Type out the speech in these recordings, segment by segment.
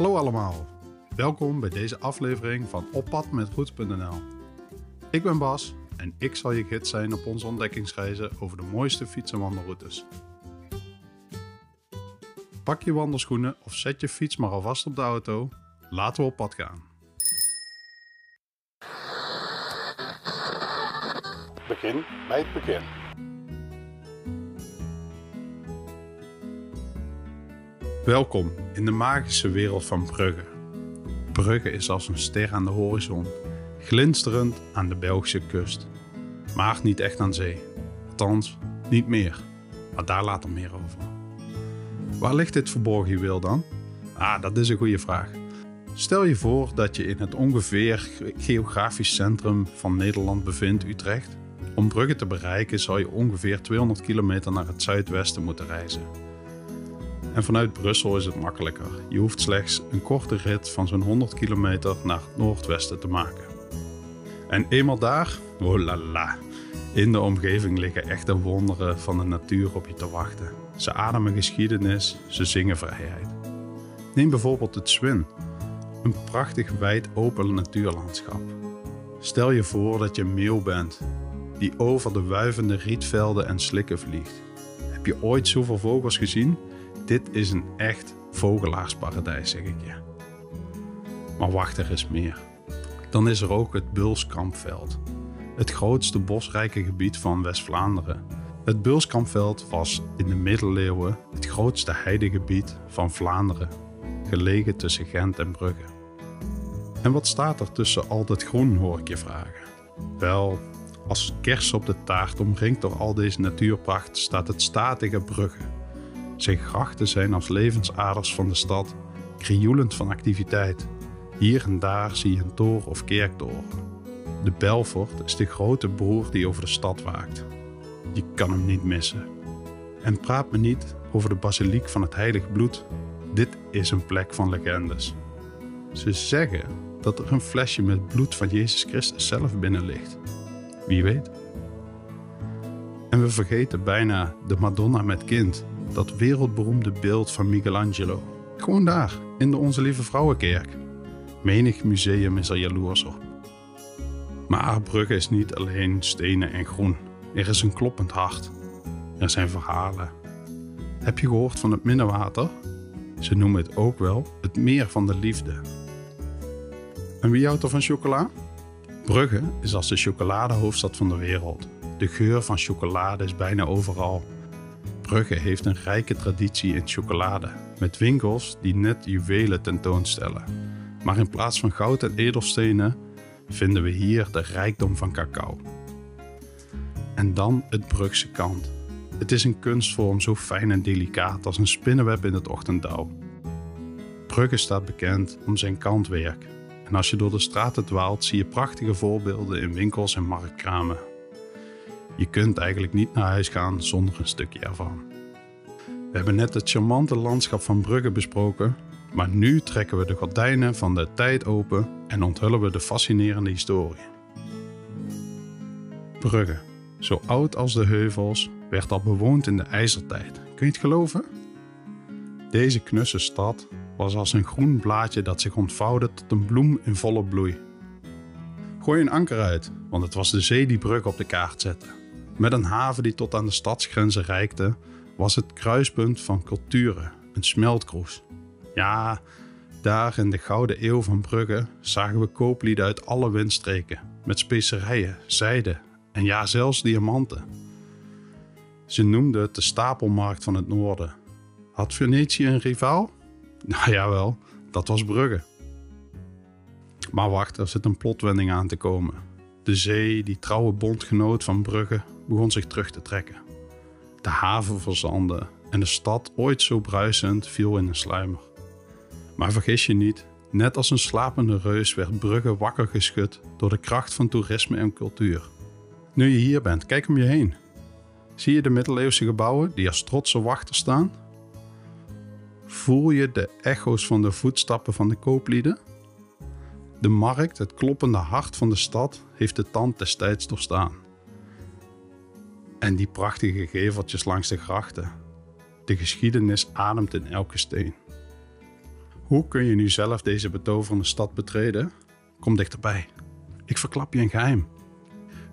Hallo allemaal, welkom bij deze aflevering van Oppad met. Ik ben Bas en ik zal je gids zijn op onze ontdekkingsreizen over de mooiste fiets- en wandelroutes. Pak je wandelschoenen of zet je fiets maar alvast op de auto. Laten we op pad gaan. Begin bij het begin. Welkom in de magische wereld van Brugge. Brugge is als een ster aan de horizon, glinsterend aan de Belgische kust. Maar niet echt aan zee. Althans, niet meer. Maar daar later meer over. Waar ligt dit verborgen juweel dan? Ah, dat is een goede vraag. Stel je voor dat je in het ongeveer geografisch centrum van Nederland bevindt, Utrecht. Om Brugge te bereiken zou je ongeveer 200 kilometer naar het zuidwesten moeten reizen. En vanuit Brussel is het makkelijker. Je hoeft slechts een korte rit van zo'n 100 kilometer naar het noordwesten te maken. En eenmaal daar, oh la la, in de omgeving liggen echte wonderen van de natuur op je te wachten. Ze ademen geschiedenis, ze zingen vrijheid. Neem bijvoorbeeld het Swin, een prachtig wijd open natuurlandschap. Stel je voor dat je meeuw bent, die over de wuivende rietvelden en slikken vliegt. Heb je ooit zoveel vogels gezien? Dit is een echt vogelaarsparadijs, zeg ik je. Maar wacht, er is meer. Dan is er ook het Bulskampveld, het grootste bosrijke gebied van West-Vlaanderen. Het Bulskampveld was in de middeleeuwen het grootste heidegebied van Vlaanderen, gelegen tussen Gent en Brugge. En wat staat er tussen al dat groen, hoor ik je vragen? Wel, als kers op de taart omringd door al deze natuurpracht staat het statige Brugge. Zijn grachten zijn als levensaders van de stad, krioelend van activiteit. Hier en daar zie je een toren of kerktoren. De Belfort is de grote broer die over de stad waakt. Je kan hem niet missen. En praat me niet over de basiliek van het heilige bloed. Dit is een plek van legendes. Ze zeggen dat er een flesje met bloed van Jezus Christus zelf binnen ligt. Wie weet. En we vergeten bijna de Madonna met kind, dat wereldberoemde beeld van Michelangelo. Gewoon daar, in de Onze Lieve Vrouwenkerk. Menig museum is er jaloers op. Maar Brugge is niet alleen stenen en groen. Er is een kloppend hart. Er zijn verhalen. Heb je gehoord van het Minnewater? Ze noemen het ook wel het meer van de liefde. En wie houdt er van chocola? Brugge is als de chocoladehoofdstad van de wereld. De geur van chocolade is bijna overal. Brugge heeft een rijke traditie in chocolade, met winkels die net juwelen tentoonstellen. Maar in plaats van goud en edelstenen vinden we hier de rijkdom van cacao. En dan het Brugse kant. Het is een kunstvorm zo fijn en delicaat als een spinnenweb in het ochtenddauw. Brugge staat bekend om zijn kantwerk. En als je door de straten dwaalt, zie je prachtige voorbeelden in winkels en marktkramen. Je kunt eigenlijk niet naar huis gaan zonder een stukje ervan. We hebben net het charmante landschap van Brugge besproken, maar nu trekken we de gordijnen van de tijd open en onthullen we de fascinerende historie. Brugge, zo oud als de heuvels, werd al bewoond in de ijzertijd. Kun je het geloven? Deze knusse stad was als een groen blaadje dat zich ontvouwde tot een bloem in volle bloei. Gooi een anker uit, want het was de zee die Brugge op de kaart zette. Met een haven die tot aan de stadsgrenzen reikte, was het kruispunt van culturen, een smeltkroes. Ja, daar in de gouden eeuw van Brugge zagen we kooplieden uit alle windstreken, met specerijen, zijde en ja, zelfs diamanten. Ze noemden het de stapelmarkt van het noorden. Had Venetië een rivaal? Nou jawel, dat was Brugge. Maar wacht, er zit een plotwending aan te komen. De zee, die trouwe bondgenoot van Brugge, begon zich terug te trekken. De haven verzandde en de stad, ooit zo bruisend, viel in een sluimer. Maar vergis je niet, net als een slapende reus werd Brugge wakker geschud door de kracht van toerisme en cultuur. Nu je hier bent, kijk om je heen. Zie je de middeleeuwse gebouwen die als trotse wachters staan? Voel je de echo's van de voetstappen van de kooplieden? De markt, het kloppende hart van de stad, heeft de tand destijds doorstaan. En die prachtige geveltjes langs de grachten. De geschiedenis ademt in elke steen. Hoe kun je nu zelf deze betoverende stad betreden? Kom dichterbij. Ik verklap je een geheim.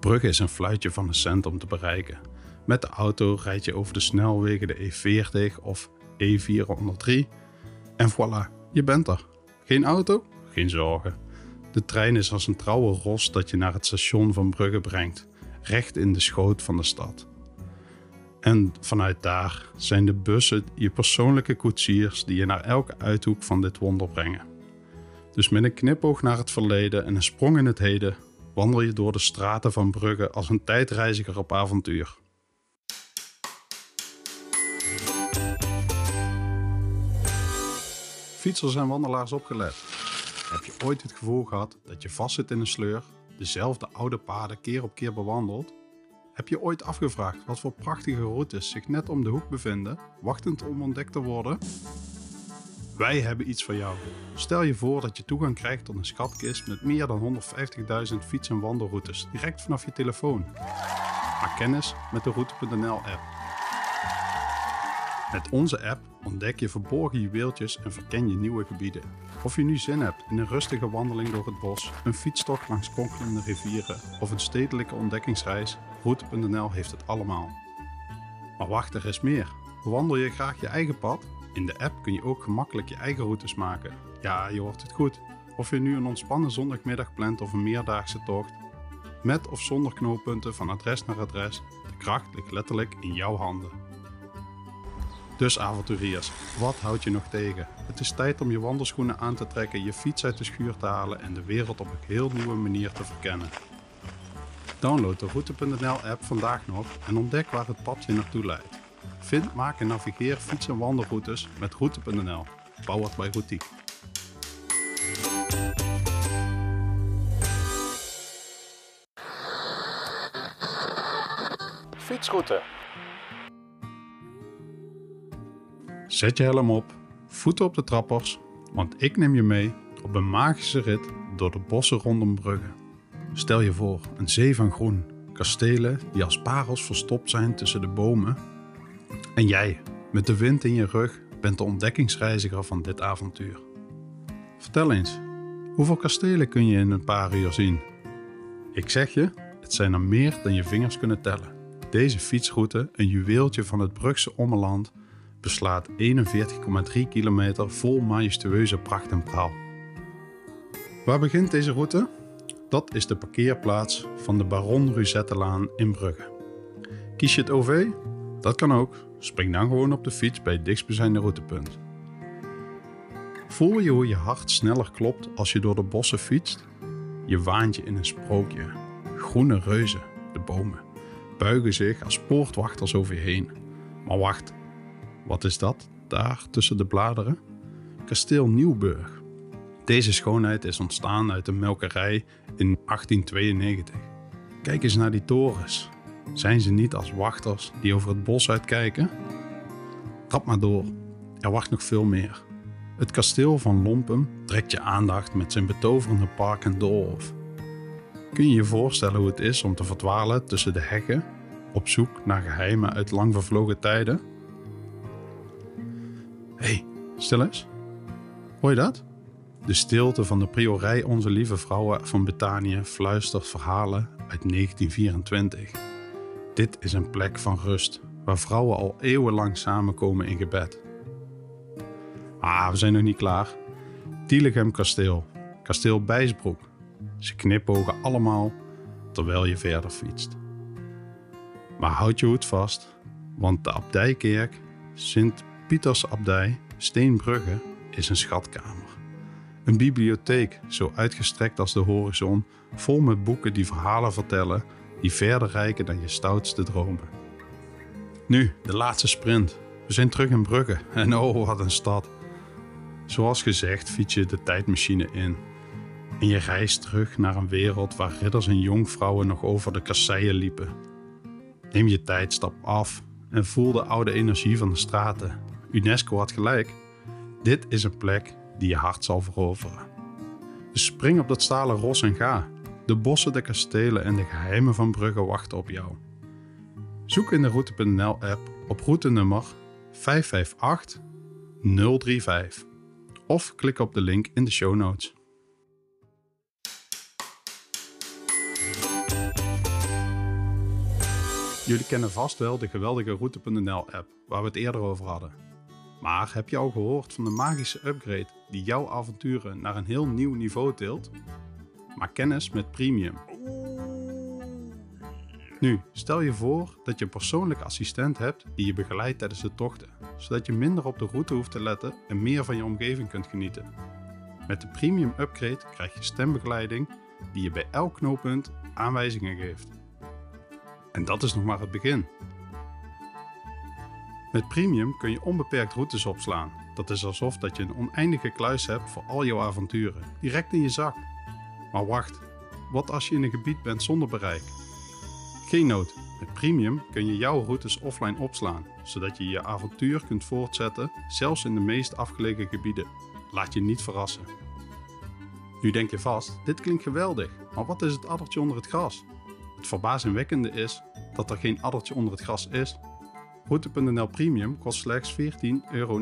Brugge is een fluitje van een cent om te bereiken. Met de auto rijd je over de snelwegen de E40 of E403 en voilà, je bent er. Geen auto? Geen zorgen. De trein is als een trouwe ros dat je naar het station van Brugge brengt, recht in de schoot van de stad. En vanuit daar zijn de bussen je persoonlijke koetsiers die je naar elke uithoek van dit wonder brengen. Dus met een knipoog naar het verleden en een sprong in het heden wandel je door de straten van Brugge als een tijdreiziger op avontuur. Fietsers en wandelaars opgelet. Heb je ooit het gevoel gehad dat je vastzit in een sleur, dezelfde oude paden keer op keer bewandelt? Heb je ooit afgevraagd wat voor prachtige routes zich net om de hoek bevinden, wachtend om ontdekt te worden? Wij hebben iets voor jou. Stel je voor dat je toegang krijgt tot een schatkist met meer dan 150.000 fiets- en wandelroutes direct vanaf je telefoon. Maak kennis met de Route.nl app. Met onze app ontdek je verborgen juweeltjes en verken je nieuwe gebieden. Of je nu zin hebt in een rustige wandeling door het bos, een fietstocht langs kronkelende rivieren of een stedelijke ontdekkingsreis, Route.nl heeft het allemaal. Maar wacht, er is meer. Wandel je graag je eigen pad? In de app kun je ook gemakkelijk je eigen routes maken. Ja, je hoort het goed. Of je nu een ontspannen zondagmiddag plant of een meerdaagse tocht. Met of zonder knooppunten van adres naar adres, de kracht ligt letterlijk in jouw handen. Dus avonturiers, wat houdt je nog tegen? Het is tijd om je wandelschoenen aan te trekken, je fiets uit de schuur te halen en de wereld op een heel nieuwe manier te verkennen. Download de Route.nl app vandaag nog en ontdek waar het pad je naartoe leidt. Vind, maak en navigeer fiets- en wandelroutes met Route.nl. Powered by Routiek. Fietsroute. Zet je helm op, voeten op de trappers, want ik neem je mee op een magische rit door de bossen rondom Brugge. Stel je voor, een zee van groen, kastelen die als parels verstopt zijn tussen de bomen. En jij, met de wind in je rug, bent de ontdekkingsreiziger van dit avontuur. Vertel eens, hoeveel kastelen kun je in een paar uur zien? Ik zeg je, het zijn er meer dan je vingers kunnen tellen. Deze fietsroute, een juweeltje van het Brugse ommeland, beslaat 41,3 kilometer vol majestueuze pracht en praal. Waar begint deze route? Dat is de parkeerplaats van de Baron Ruzettelaan in Brugge. Kies je het OV? Dat kan ook. Spring dan gewoon op de fiets bij het dichtstbijzijnde routepunt. Voel je hoe je hart sneller klopt als je door de bossen fietst? Je waant je in een sprookje. Groene reuzen, de bomen, buigen zich als poortwachters over je heen. Maar wacht, wat is dat daar tussen de bladeren? Kasteel Nieuwburg. Deze schoonheid is ontstaan uit een melkerij in 1892. Kijk eens naar die torens. Zijn ze niet als wachters die over het bos uitkijken? Trap maar door, er wacht nog veel meer. Het kasteel van Lompem trekt je aandacht met zijn betoverende park en doolhof. Kun je je voorstellen hoe het is om te verdwalen tussen de hekken op zoek naar geheimen uit lang vervlogen tijden? Stil eens. Hoor je dat? De stilte van de priorij Onze Lieve Vrouwen van Betanië fluistert verhalen uit 1924. Dit is een plek van rust, waar vrouwen al eeuwenlang samenkomen in gebed. Ah, we zijn nog niet klaar. Tielegem Kasteel, Kasteel Bijsbroek. Ze knipogen allemaal terwijl je verder fietst. Maar houd je hoed vast, want de abdijkerk, Sint Pietersabdij, Steenbrugge, is een schatkamer. Een bibliotheek, zo uitgestrekt als de horizon, vol met boeken die verhalen vertellen die verder reiken dan je stoutste dromen. Nu, de laatste sprint. We zijn terug in Brugge en oh, wat een stad. Zoals gezegd fiets je de tijdmachine in. En je reist terug naar een wereld waar ridders en jonkvrouwen nog over de kasseien liepen. Neem je tijd, stap af en voel de oude energie van de straten. UNESCO had gelijk. Dit is een plek die je hart zal veroveren. Dus spring op dat stalen ros en ga. De bossen, de kastelen en de geheimen van Brugge wachten op jou. Zoek in de Route.nl app op routenummer 558 035 of klik op de link in de show notes. Jullie kennen vast wel de geweldige Route.nl app waar we het eerder over hadden. Maar heb je al gehoord van de magische upgrade die jouw avonturen naar een heel nieuw niveau tilt? Maak kennis met Premium. Nu, stel je voor dat je een persoonlijke assistent hebt die je begeleidt tijdens de tochten, zodat je minder op de route hoeft te letten en meer van je omgeving kunt genieten. Met de Premium Upgrade krijg je stembegeleiding die je bij elk knooppunt aanwijzingen geeft. En dat is nog maar het begin. Met Premium kun je onbeperkt routes opslaan. Dat is alsof dat je een oneindige kluis hebt voor al jouw avonturen, direct in je zak. Maar wacht, wat als je in een gebied bent zonder bereik? Geen nood, met Premium kun je jouw routes offline opslaan, zodat je je avontuur kunt voortzetten, zelfs in de meest afgelegen gebieden. Laat je niet verrassen. Nu denk je vast, dit klinkt geweldig, maar wat is het addertje onder het gras? Het verbazingwekkende is dat er geen addertje onder het gras is. Route.nl Premium kost slechts 14,99 euro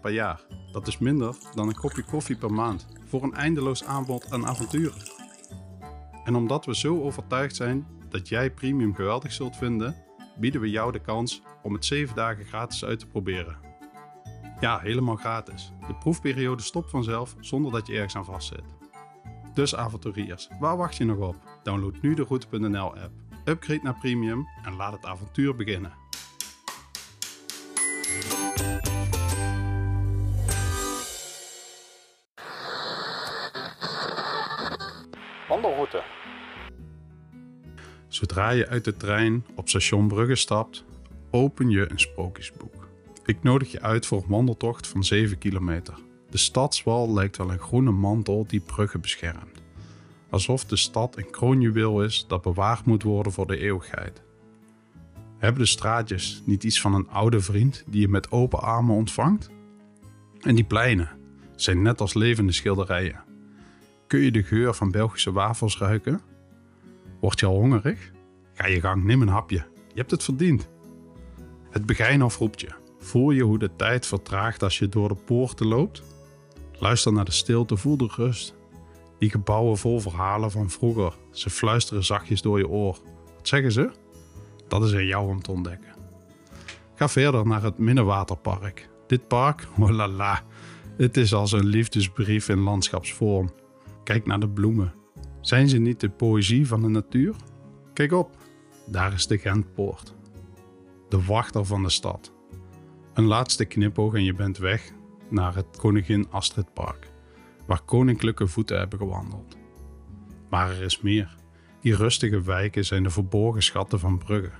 per jaar. Dat is minder dan een kopje koffie per maand voor een eindeloos aanbod aan avonturen. En omdat we zo overtuigd zijn dat jij Premium geweldig zult vinden, bieden we jou de kans om het 7 dagen gratis uit te proberen. Ja, helemaal gratis. De proefperiode stopt vanzelf zonder dat je ergens aan vastzit. Dus avonturiers, waar wacht je nog op? Download nu de Route.nl app, upgrade naar Premium en laat het avontuur beginnen. Zodra je uit de trein op station Brugge stapt, open je een sprookjesboek. Ik nodig je uit voor een wandeltocht van 7 kilometer. De stadswal lijkt wel een groene mantel die Brugge beschermt. Alsof de stad een kroonjuweel is dat bewaard moet worden voor de eeuwigheid. Hebben de straatjes niet iets van een oude vriend die je met open armen ontvangt? En die pleinen zijn net als levende schilderijen. Kun je de geur van Belgische wafels ruiken? Word je al hongerig? Ga je gang, neem een hapje. Je hebt het verdiend. Het begijnhof roept je. Voel je hoe de tijd vertraagt als je door de poorten loopt? Luister naar de stilte, voel de rust. Die gebouwen vol verhalen van vroeger. Ze fluisteren zachtjes door je oor. Wat zeggen ze? Dat is aan jou om te ontdekken. Ga verder naar het Minnewaterpark. Dit park, oh la la, het is als een liefdesbrief in landschapsvorm. Kijk naar de bloemen. Zijn ze niet de poëzie van de natuur? Kijk op, daar is de Gentpoort. De wachter van de stad. Een laatste knipoog en je bent weg naar het Koningin Astrid Park, waar koninklijke voeten hebben gewandeld. Maar er is meer. Die rustige wijken zijn de verborgen schatten van Brugge.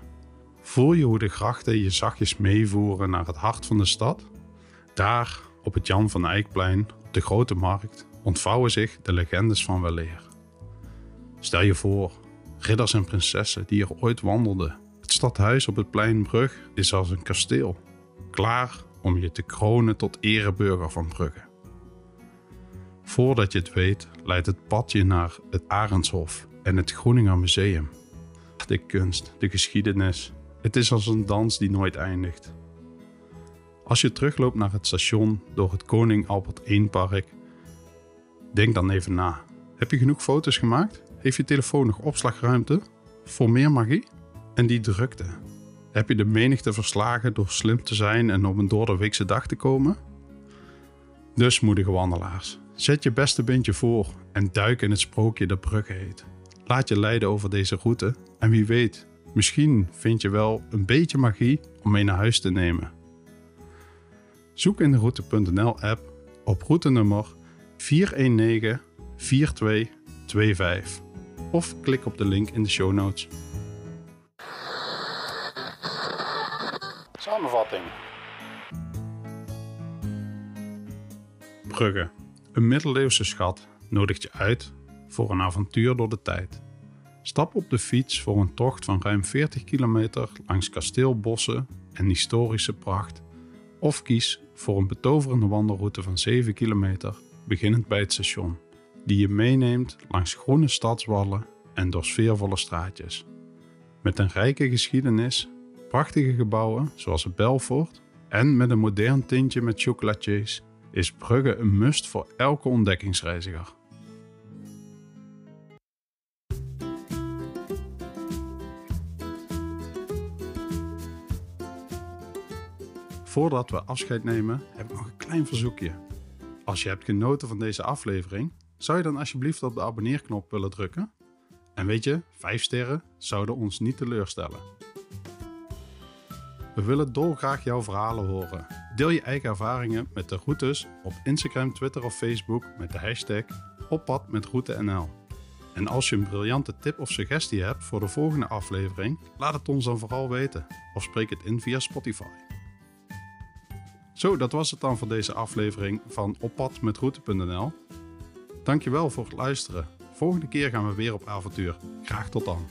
Voel je hoe de grachten je zachtjes meevoeren naar het hart van de stad? Daar, op het Jan van Eyckplein, op de grote markt, ontvouwen zich de legendes van weleer. Stel je voor, ridders en prinsessen die er ooit wandelden. Het stadhuis op het Pleinbrug is als een kasteel, klaar om je te kronen tot ereburger van Brugge. Voordat je het weet, leidt het pad je naar het Arendshof en het Groeninger Museum. De kunst, de geschiedenis, het is als een dans die nooit eindigt. Als je terugloopt naar het station door het Koning Albert I park, denk dan even na. Heb je genoeg foto's gemaakt? Heeft je telefoon nog opslagruimte voor meer magie? En die drukte. Heb je de menigte verslagen door slim te zijn en op een door de weekse dag te komen? Dus moedige wandelaars, zet je beste bindje voor en duik in het sprookje dat Brugge heet. Laat je leiden over deze route en wie weet, misschien vind je wel een beetje magie om mee naar huis te nemen. Zoek in de Route.nl app op routenummer 419 4225 of klik op de link in de show notes. Samenvatting. Brugge, een middeleeuwse schat, nodigt je uit voor een avontuur door de tijd. Stap op de fiets voor een tocht van ruim 40 kilometer langs kasteelbossen en historische pracht. Of kies voor een betoverende wandelroute van 7 kilometer, beginnend bij het station die je meeneemt langs groene stadswallen en door sfeervolle straatjes. Met een rijke geschiedenis, prachtige gebouwen zoals het Belfort en met een modern tintje met chocolatiers is Brugge een must voor elke ontdekkingsreiziger. Voordat we afscheid nemen, heb ik nog een klein verzoekje. Als je hebt genoten van deze aflevering, zou je dan alsjeblieft op de abonneerknop willen drukken? En weet je, 5 sterren zouden ons niet teleurstellen. We willen dolgraag jouw verhalen horen. Deel je eigen ervaringen met de routes op Instagram, Twitter of Facebook met de hashtag oppad met route En als je een briljante tip of suggestie hebt voor de volgende aflevering, laat het ons dan vooral weten of spreek het in via Spotify. Zo, dat was het dan voor deze aflevering van Oppad met route.nl. Dankjewel voor het luisteren. Volgende keer gaan we weer op avontuur. Graag tot dan.